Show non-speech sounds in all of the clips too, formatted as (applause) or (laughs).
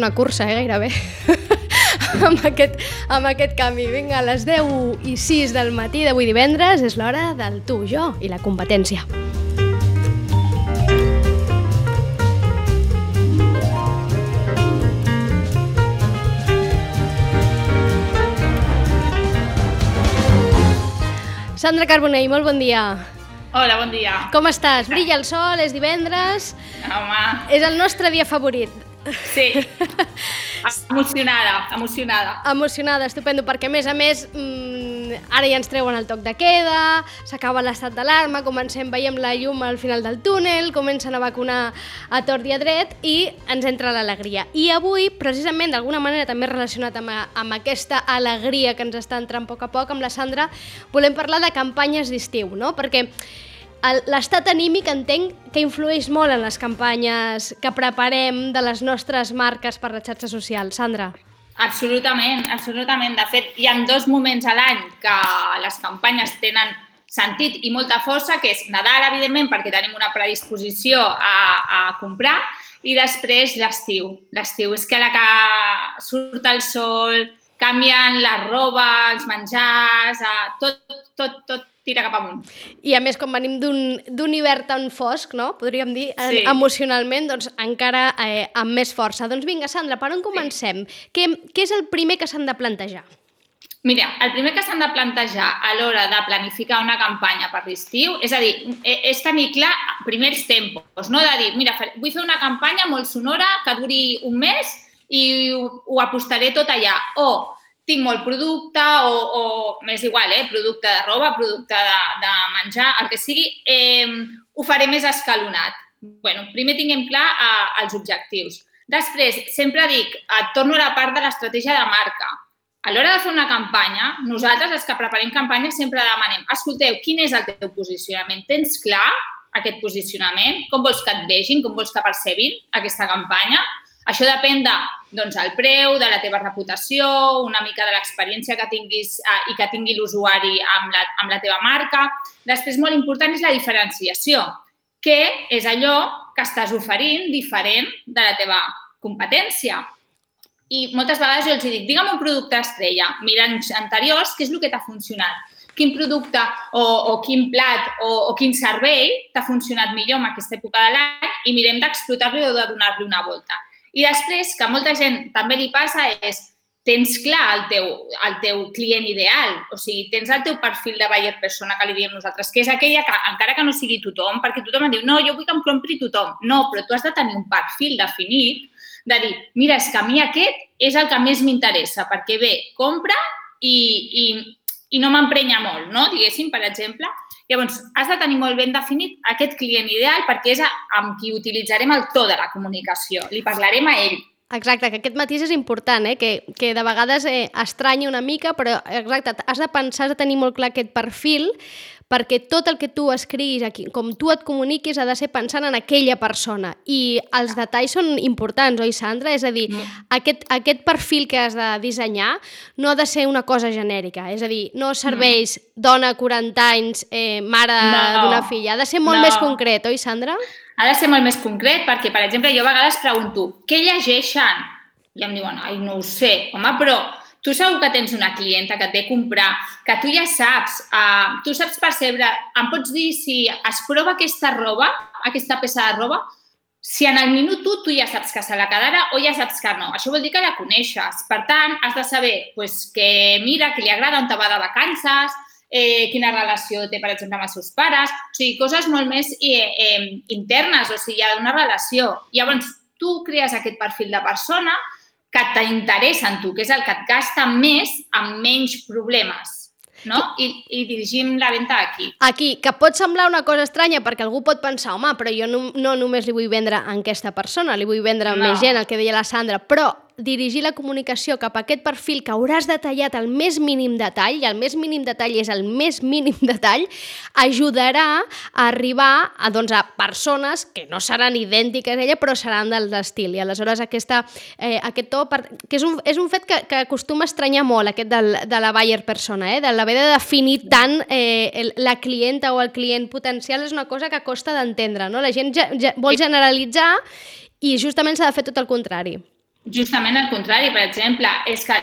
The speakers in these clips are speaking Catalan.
una cursa, eh, gairebé. (laughs) amb, aquest, amb aquest canvi. Vinga, a les 10 i 6 del matí d'avui divendres és l'hora del tu, jo i la competència. Sandra Carbonell, molt bon dia. Hola, bon dia. Com estàs? Brilla el sol, és divendres. Home, És el nostre dia favorit. sí. (laughs) emocionada, emocionada. Emocionada, estupendo, perquè a més a més mmm, ara ja ens treuen el toc de queda, s'acaba l'estat d'alarma, comencem, veiem la llum al final del túnel, comencen a vacunar a tort i a dret i ens entra l'alegria. I avui, precisament, d'alguna manera també relacionat amb, amb aquesta alegria que ens està entrant a poc a poc, amb la Sandra, volem parlar de campanyes d'estiu, no? Perquè l'estat anímic entenc que influeix molt en les campanyes que preparem de les nostres marques per la xarxa social. Sandra. Absolutament, absolutament. De fet, hi ha dos moments a l'any que les campanyes tenen sentit i molta força, que és Nadal, evidentment, perquè tenim una predisposició a, a comprar, i després l'estiu. L'estiu és que la que surt el sol, canvien la roba, els menjars, eh, tot, tot, tot tira cap amunt. I a més, com venim d'un hivern tan fosc, no? podríem dir, Sí. emocionalment, doncs encara eh, amb més força. Doncs vinga, Sandra, per on comencem? Què, què és el primer que s'han de plantejar? Mira, el primer que s'han de plantejar a l'hora de planificar una campanya per l'estiu, és a dir, e- és tenir clar primers tempos, no de dir, mira, vull fer una campanya molt sonora que duri un mes i ho, ho apostaré tot allà. O tinc molt producte, o, o m'és igual, eh? producte de roba, producte de, de menjar, el que sigui, eh, ho faré més escalonat. bueno, primer tinguem clar eh, els objectius. Després, sempre dic, et torno a la part de l'estratègia de marca. A l'hora de fer una campanya, nosaltres, els que preparem campanya, sempre demanem, escolteu, quin és el teu posicionament? Tens clar aquest posicionament? Com vols que et vegin? Com vols que percebin aquesta campanya? Això depèn de, doncs, el preu, de la teva reputació, una mica de l'experiència que tinguis eh, i que tingui l'usuari amb, la, amb la teva marca. Després, molt important, és la diferenciació, que és allò que estàs oferint diferent de la teva competència. I moltes vegades jo els dic, digue'm un producte estrella, mira anys anteriors, què és el que t'ha funcionat? Quin producte o, o quin plat o, o quin servei t'ha funcionat millor en aquesta època de l'any i mirem d'explotar-lo o de donar-li una volta. I després, que a molta gent també li passa, és tens clar el teu, el teu client ideal, o sigui, tens el teu perfil de buyer persona que li diem nosaltres, que és aquella que, encara que no sigui tothom, perquè tothom em diu, no, jo vull que em compri tothom. No, però tu has de tenir un perfil definit de dir, mira, és que a mi aquest és el que més m'interessa, perquè bé, compra i, i, i no m'emprenya molt, no? diguéssim, per exemple. Llavors, has de tenir molt ben definit aquest client ideal perquè és amb qui utilitzarem el to de la comunicació. Li parlarem a ell. Exacte, que aquest matís és important, eh? que, que de vegades eh, estranya una mica, però exacte, has de pensar, has de tenir molt clar aquest perfil, perquè tot el que tu escriguis, aquí, com tu et comuniquis, ha de ser pensant en aquella persona. I els detalls són importants, oi, Sandra? És a dir, Mm. aquest, aquest perfil que has de dissenyar no ha de ser una cosa genèrica. És a dir, no serveix dona 40 anys, eh, mare No. d'una filla. Ha de ser molt No. més concret, oi, Sandra? Ha de ser molt més concret perquè, per exemple, jo a vegades pregunto què llegeixen? I em diuen, ai, no ho sé. Home, però tu segur que tens una clienta que et ve a comprar, que tu ja saps, uh, tu saps percebre, em pots dir si es prova aquesta roba, aquesta peça de roba, si en el minut tu, tu ja saps que se la quedarà o ja saps que no. Això vol dir que la coneixes. Per tant, has de saber pues, que mira, que li agrada on te va de vacances, eh, quina relació té, per exemple, amb els seus pares, o sigui, coses molt més eh, eh, internes, o sigui, hi ha una relació. Llavors, tu crees aquest perfil de persona que t'interessa en tu, que és el que et gasta més amb menys problemes, no? I, i dirigim la venda aquí. Aquí, que pot semblar una cosa estranya perquè algú pot pensar, home, però jo no, no només li vull vendre a aquesta persona, li vull vendre a No. més gent, el que deia la Sandra, però dirigir la comunicació cap a aquest perfil que hauràs detallat el més mínim detall, i el més mínim detall és el més mínim (laughs) detall, ajudarà a arribar a, doncs, a persones que no seran idèntiques a ella, però seran del estil. I aleshores aquesta, eh, aquest to, per, que és un, és un fet que, que acostuma a estranyar molt, aquest del, de la buyer persona, eh? de l'haver de definir tant eh, el, la clienta o el client potencial és una cosa que costa d'entendre. No? La gent ja, ja vol generalitzar i justament s'ha de fer tot el contrari. Justament el contrari, per exemple, és que,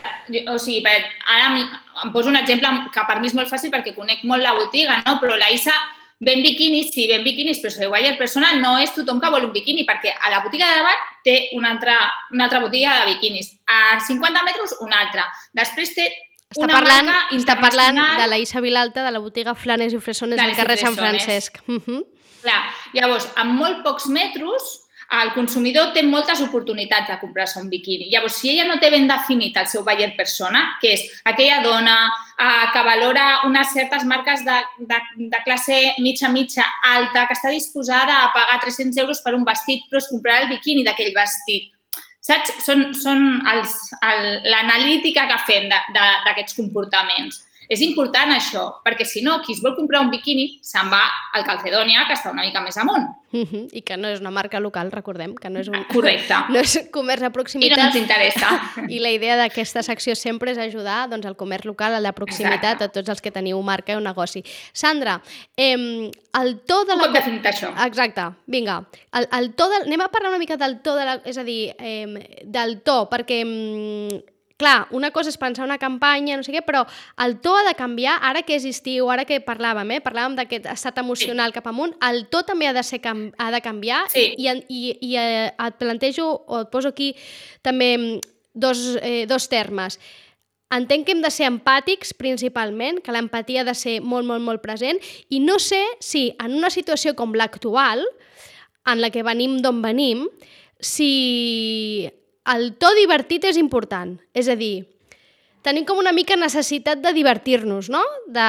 o sigui, per, ara em poso un exemple que per mi és molt fàcil perquè conec molt la botiga, no? però la Isa ven biquinis, sí, ven biquinis, però la buyer persona no és tothom que vol un biquini, perquè a la botiga de davant té una altra, una altra botiga de biquinis, a 50 metres una altra, després té està una parlant, marca està parlant de la Isa Vilalta, de la botiga Flanes i Fresones al carrer Sant Francesc. Uh -huh. Clar, llavors, amb molt pocs metres, el consumidor té moltes oportunitats de comprar-se un biquini. Llavors, si ella no té ben definit el seu buyer persona, que és aquella dona eh, que valora unes certes marques de, de, de classe mitja-mitja alta, que està disposada a pagar 300 euros per un vestit, però es comprarà el biquini d'aquell vestit. Saps? Són, són l'analítica que fem d'aquests comportaments. És important això, perquè si no, qui es vol comprar un biquini se'n va al Calcedonia, que està una mica més amunt. Uh -huh. I que no és una marca local, recordem, que no és un... Correcte. (laughs) No és comerç de proximitat. I no ens interessa. (laughs) I la idea d'aquesta secció sempre és ajudar doncs, al comerç local, a la proximitat, Exacte. a tots els que teniu marca o negoci. Sandra, eh, el to de la... Com definit això? Exacte, vinga. El, el to de... Anem a parlar una mica del to de la... És a dir, eh, del to, perquè... Clar, una cosa és pensar una campanya, no sé què, però el to ha de canviar, ara que és estiu, ara que parlàvem, eh? parlàvem d'aquest estat emocional sí. cap amunt, el to també ha de, ser, ha de canviar sí. i, i, i eh, et plantejo, o et poso aquí també mm, dos, eh, dos termes. Entenc que hem de ser empàtics principalment, que l'empatia ha de ser molt, molt, molt present, i no sé si en una situació com l'actual, en la que venim d'on venim, si el to divertit és important. És a dir, tenim com una mica necessitat de divertir-nos, no? De,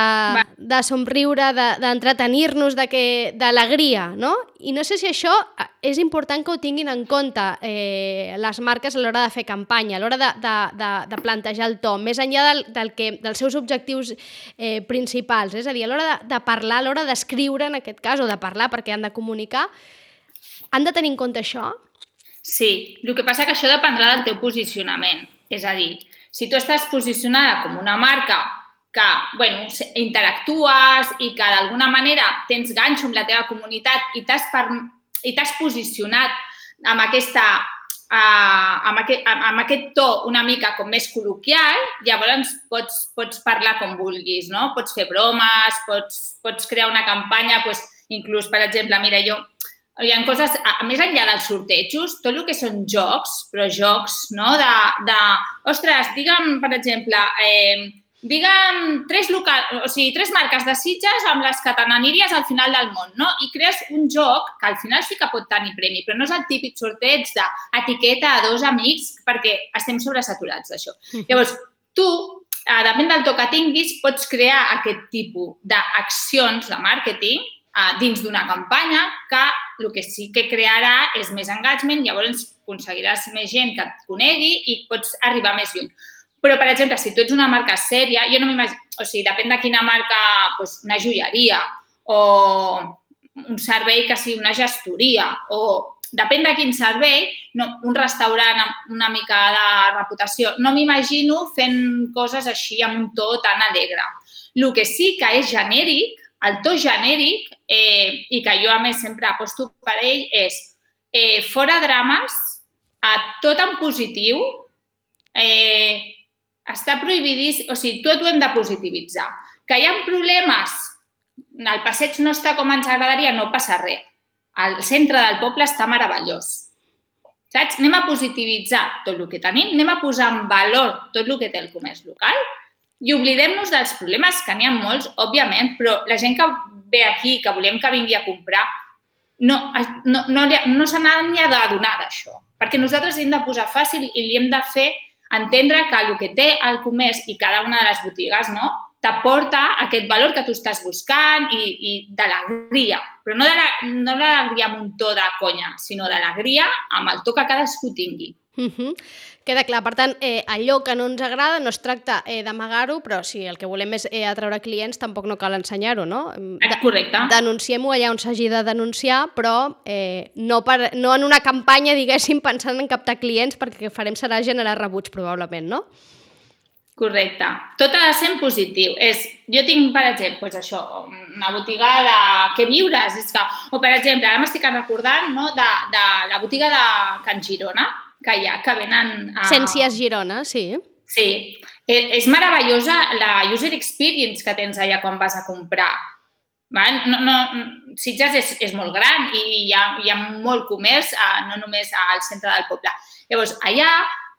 de somriure, d'entretenir-nos, de, de d'alegria, no? I no sé si això eh, és important que ho tinguin en compte eh, les marques a l'hora de fer campanya, a l'hora de, de, de, de plantejar el to, més enllà del, del que, dels seus objectius eh, principals. És a dir, a l'hora de, de parlar, a l'hora d'escriure, en aquest cas, o de parlar perquè han de comunicar, han de tenir en compte això? Sí, el que passa que això dependrà del teu posicionament. És a dir, si tu estàs posicionada com una marca que bueno, interactues i que d'alguna manera tens ganxo amb la teva comunitat i t'has per... i t'has posicionat amb aquesta uh, amb, aquest, amb aquest to una mica com més col·loquial, llavors pots, pots parlar com vulguis, no? Pots fer bromes, pots, pots crear una campanya, pues, inclús, per exemple, mira, jo hi ha coses, a, més enllà dels sortejos, tot el que són jocs, però jocs, no? De, de ostres, digue'm, per exemple, eh, digue'm tres, local, o sigui, tres marques de sitges amb les que te n'aniries al final del món, no? I crees un joc que al final sí que pot tenir premi, però no és el típic sorteig d'etiqueta a dos amics perquè estem sobresaturats d'això. Mm. (laughs) Llavors, tu, eh, depèn del to que tinguis, pots crear aquest tipus d'accions de màrqueting uh, dins d'una campanya que el que sí que crearà és més engagement, llavors aconseguiràs més gent que et conegui i pots arribar més lluny. Però, per exemple, si tu ets una marca sèria, jo no m'imagino, o sigui, depèn de quina marca, doncs una joieria o un servei que sigui una gestoria o depèn de quin servei, no, un restaurant amb una mica de reputació, no m'imagino fent coses així amb un to tan alegre. El que sí que és genèric el to genèric, eh, i que jo a més sempre aposto per ell, és eh, fora drames, a tot en positiu, eh, està prohibidís, o sigui, tot ho hem de positivitzar. Que hi ha problemes, el passeig no està com ens agradaria, no passa res. El centre del poble està meravellós. Saps? Anem a positivitzar tot el que tenim, anem a posar en valor tot el que té el comerç local i oblidem-nos dels problemes, que n'hi ha molts, òbviament, però la gent que ve aquí, que volem que vingui a comprar, no, no, no, no se n'ha ni d'adonar d'això. Perquè nosaltres hem de posar fàcil i li hem de fer entendre que el que té el comerç i cada una de les botigues no, t'aporta aquest valor que tu estàs buscant i, i d'alegria. Però no d'alegria no amb un to de conya, sinó d'alegria amb el to que cadascú tingui. Uh -huh. Queda clar. Per tant, eh, allò que no ens agrada no es tracta eh, d'amagar-ho, però si el que volem és eh, atraure clients, tampoc no cal ensenyar-ho, no? De Correcte. Denunciem-ho allà on s'hagi de denunciar, però eh, no, per, no en una campanya, diguéssim, pensant en captar clients, perquè el que farem serà generar rebuig, probablement, no? Correcte. Tot ha de ser en positiu. És, jo tinc, per exemple, doncs això, una botiga de què viures. És que, o, per exemple, ara m'estic recordant no, de, de la botiga de Can Girona, que hi ha, que venen... A... Ciències Girona, sí. Sí. Eh, és meravellosa la user experience que tens allà quan vas a comprar. Val? No, no, Sitges és, és molt gran i hi ha, hi ha molt comerç, eh, no només al centre del poble. Llavors, allà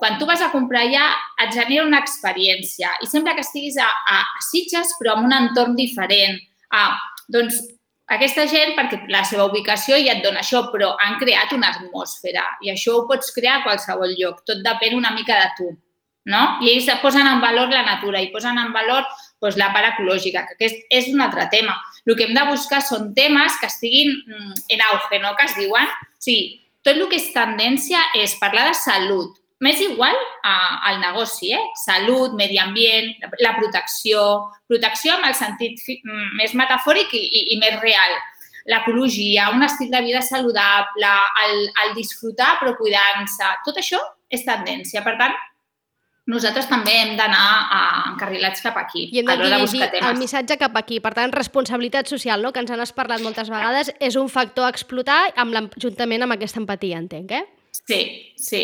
quan tu vas a comprar allà et genera una experiència i sembla que estiguis a, a, a Sitges però en un entorn diferent. Ah, doncs aquesta gent, perquè la seva ubicació ja et dona això, però han creat una atmosfera i això ho pots crear a qualsevol lloc. Tot depèn una mica de tu. No? I ells posen en valor la natura i posen en valor doncs, la part ecològica, que és, és un altre tema. El que hem de buscar són temes que estiguin mm, en auge, no? que es diuen. O sigui, tot el que és tendència és parlar de salut, M'és igual a, al negoci, eh? Salut, medi ambient, la protecció, protecció amb el sentit mm, més metafòric i, i, i més real. L'ecologia, un estil de vida saludable, el, el disfrutar però cuidant-se, tot això és tendència. Per tant, nosaltres també hem d'anar encarrilats cap aquí. I hem de dirigir de el missatge cap aquí. Per tant, responsabilitat social, no? que ens han parlat moltes vegades, és un factor a explotar amb juntament amb aquesta empatia, entenc, eh? Sí, sí.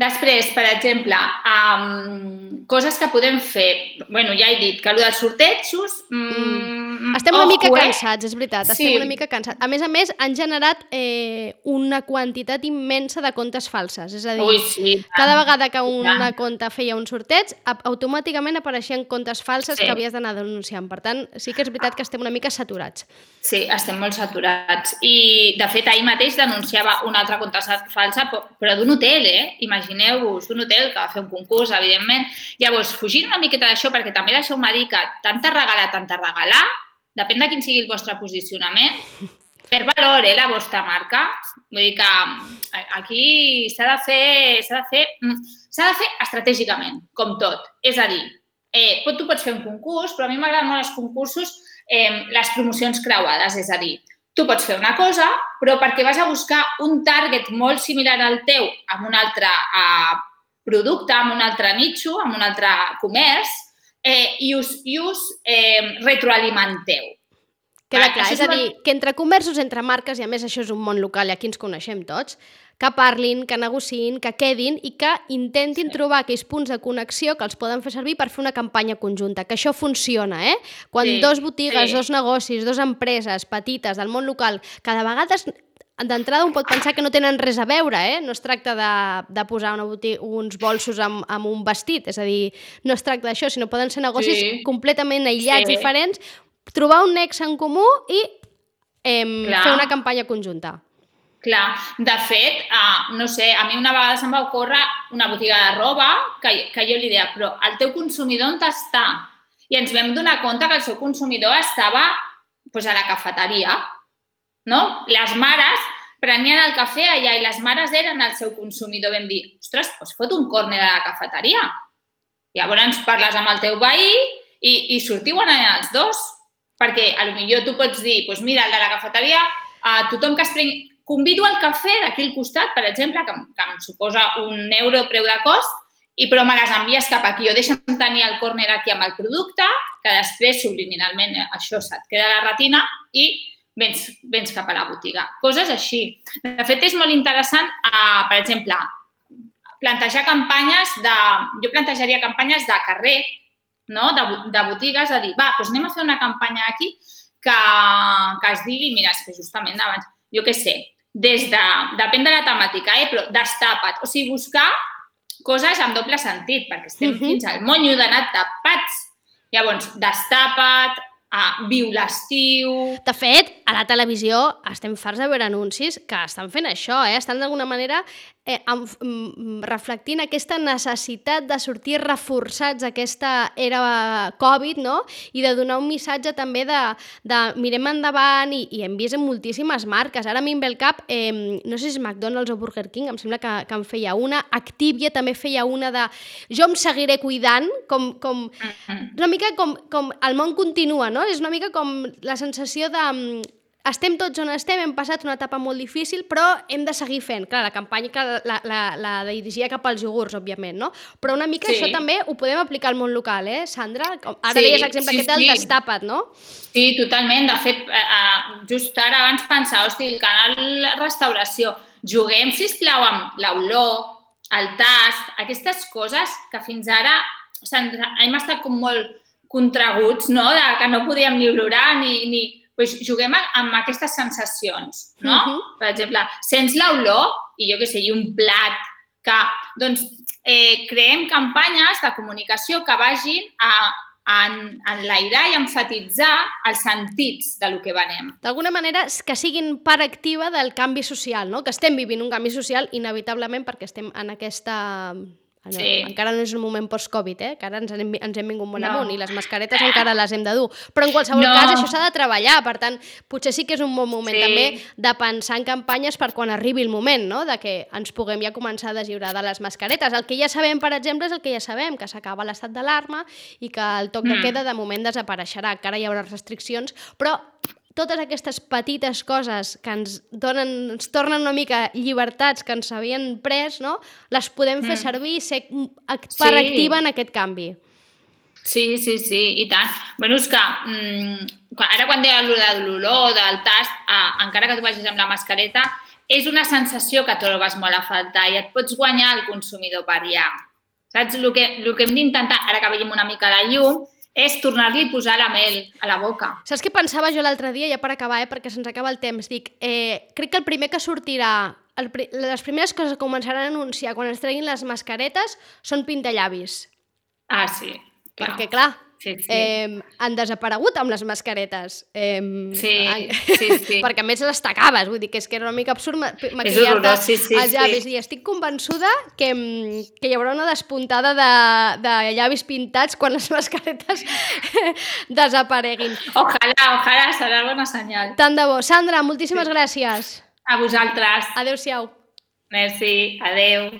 Després, per exemple, um, coses que podem fer. bueno, ja he dit que el dels sortejos... Mm, estem una ojo, mica cansats, és veritat, sí. estem una mica cansats. A més a més, han generat eh, una quantitat immensa de comptes falses. És a dir, Ui, sí, cada vegada que una ja. compte feia un sorteig, automàticament apareixien comptes falses sí. que havies d'anar denunciant. Per tant, sí que és veritat que estem una mica saturats. Sí, estem molt saturats. I, de fet, ahir mateix denunciava una altra compte falsa, però d'un hotel, eh? Imagina imagineu-vos un hotel que va fer un concurs, evidentment. Llavors, fugint una miqueta d'això, perquè també deixeu-me dir que tanta regalar, tanta regalar, depèn de quin sigui el vostre posicionament, per valor, eh, la vostra marca. Vull dir que eh, aquí s'ha de fer, s'ha de fer, mm, s'ha de fer estratègicament, com tot. És a dir, eh, tu pots fer un concurs, però a mi m'agraden molt els concursos, eh, les promocions creuades, és a dir, tu pots fer una cosa, però perquè vas a buscar un target molt similar al teu amb un altre uh, producte, amb un altre nicho, amb un altre comerç, eh, i us, i us eh, retroalimenteu. Queda clar, és a dir, que entre comerços, entre marques, i a més això és un món local i aquí ens coneixem tots, que parlin, que negociïn, que quedin i que intentin sí. trobar aquells punts de connexió que els poden fer servir per fer una campanya conjunta, que això funciona, eh? Quan sí, dos botigues, sí. dos negocis, dos empreses petites del món local, cada vegada d'entrada un pot pensar que no tenen res a veure, eh? No es tracta de, de posar una botiga, uns bolsos amb, amb un vestit, és a dir, no es tracta d'això, sinó poden ser negocis sí. completament aïllats, sí. diferents, trobar un nexe en comú i eh, fer una campanya conjunta. Clar, de fet, uh, no sé, a mi una vegada se'm va ocórrer una botiga de roba que, que jo li deia, però el teu consumidor on està? I ens vam donar compte que el seu consumidor estava pues, a la cafeteria, no? Les mares prenien el cafè allà i les mares eren el seu consumidor. Vam dir, ostres, doncs fot un córner a la cafeteria. Llavors parles amb el teu veí i, i sortiu anar els dos. Perquè a lo millor tu pots dir, doncs mira, el de la cafeteria, a tothom que es prengui, convido al cafè d'aquí al costat, per exemple, que, que em suposa un euro preu de cost, i però me les envies cap aquí o deixa'm tenir el córner aquí amb el producte, que després subliminalment això se't queda a la retina i vens, vens cap a la botiga. Coses així. De fet, és molt interessant, uh, per exemple, plantejar campanyes de... Jo plantejaria campanyes de carrer, no? de, de botigues, a dir, va, doncs anem a fer una campanya aquí que, que es digui, mira, és que justament abans, jo què sé, des de, depèn de la temàtica, eh, però destapa't. O sigui, buscar coses amb doble sentit, perquè estem uh mhm. -huh. fins al monyo d'anar tapats. Llavors, destapa't, a viu l'estiu... De fet, a la televisió estem farts de veure anuncis que estan fent això, eh? estan d'alguna manera eh, reflectint aquesta necessitat de sortir reforçats d'aquesta era Covid, no? I de donar un missatge també de, de mirem endavant i, i hem vist en moltíssimes marques. Ara a mi em ve el cap, eh, no sé si és McDonald's o Burger King, em sembla que, que en feia una, Activia també feia una de jo em seguiré cuidant, com, com Mm-hmm. una mica com, com el món continua, no? És una mica com la sensació de mm, estem tots on estem, hem passat una etapa molt difícil, però hem de seguir fent. Clar, la campanya que la, la, la dirigia cap als iogurts, òbviament, no? Però una mica Sí. això també ho podem aplicar al món local, eh, Sandra? Ara Sí, deies l'exemple sí, aquest del sí. destapat, no? Sí, totalment. De fet, eh, eh, just ara abans pensava, hosti, el canal restauració, juguem, sisplau, amb l'olor, el tast, aquestes coses que fins ara hem estat com molt contraguts, no?, de que no podíem ni olorar ni... ni pues juguem amb aquestes sensacions, no? Mhm. Per exemple, sents l'olor i jo què sé, i un plat que, doncs, eh, creem campanyes de comunicació que vagin a, a en- enlairar i enfatitzar els sentits de lo que venem. D'alguna manera, que siguin part activa del canvi social, no? Que estem vivint un canvi social inevitablement perquè estem en aquesta... en- Sí. Encara no és un moment post-Covid, eh? que ara ens hem, ens hem vingut molt No. amunt i les mascaretes encara les hem de dur. Però en qualsevol No. cas això s'ha de treballar, per tant, potser sí que és un bon moment Sí. també de pensar en campanyes per quan arribi el moment, no? de que ens puguem ja començar a deslliurar de les mascaretes. El que ja sabem, per exemple, és el que ja sabem, que s'acaba l'estat d'alarma i que el toc de Mm. queda de moment desapareixerà, que ara hi haurà restriccions, però totes aquestes petites coses que ens, donen, ens tornen una mica llibertats que ens havien pres, no? les podem fer Mm. servir i ser act- part Sí. activa en aquest canvi. Sí, sí, sí, i tant. Bueno, és que mm, quan- ara quan deia allò de l'olor, del tast, eh, encara que tu vagis amb la mascareta, és una sensació que trobes molt a faltar i et pots guanyar el consumidor per allà. Saps? El que, el que hem d'intentar, ara que veiem una mica de llum, és tornar-li a posar la mel a la boca. Saps què pensava jo l'altre dia, ja per acabar, eh, perquè se'ns acaba el temps? Dic, eh, crec que el primer que sortirà, el, pri- les primeres coses que començaran a anunciar quan es treguin les mascaretes són pintallavis. Ah, sí. Clar. Perquè, clar, Sí, sí. eh, han desaparegut amb les mascaretes. Eh, Sí, han- sí, sí. (laughs) perquè a més les tacaves, vull dir que és que era una mica absurd maquillar-te sí, sí, els llavis. sí. I estic convençuda que, que hi haurà una despuntada de, de llavis pintats quan les (laughs) mascaretes (laughs) desapareguin. Ojalà, ojalà, serà bona senyal. Tant de bo. Sandra, moltíssimes gràcies. A vosaltres. Adéu-siau. Merci, adeu.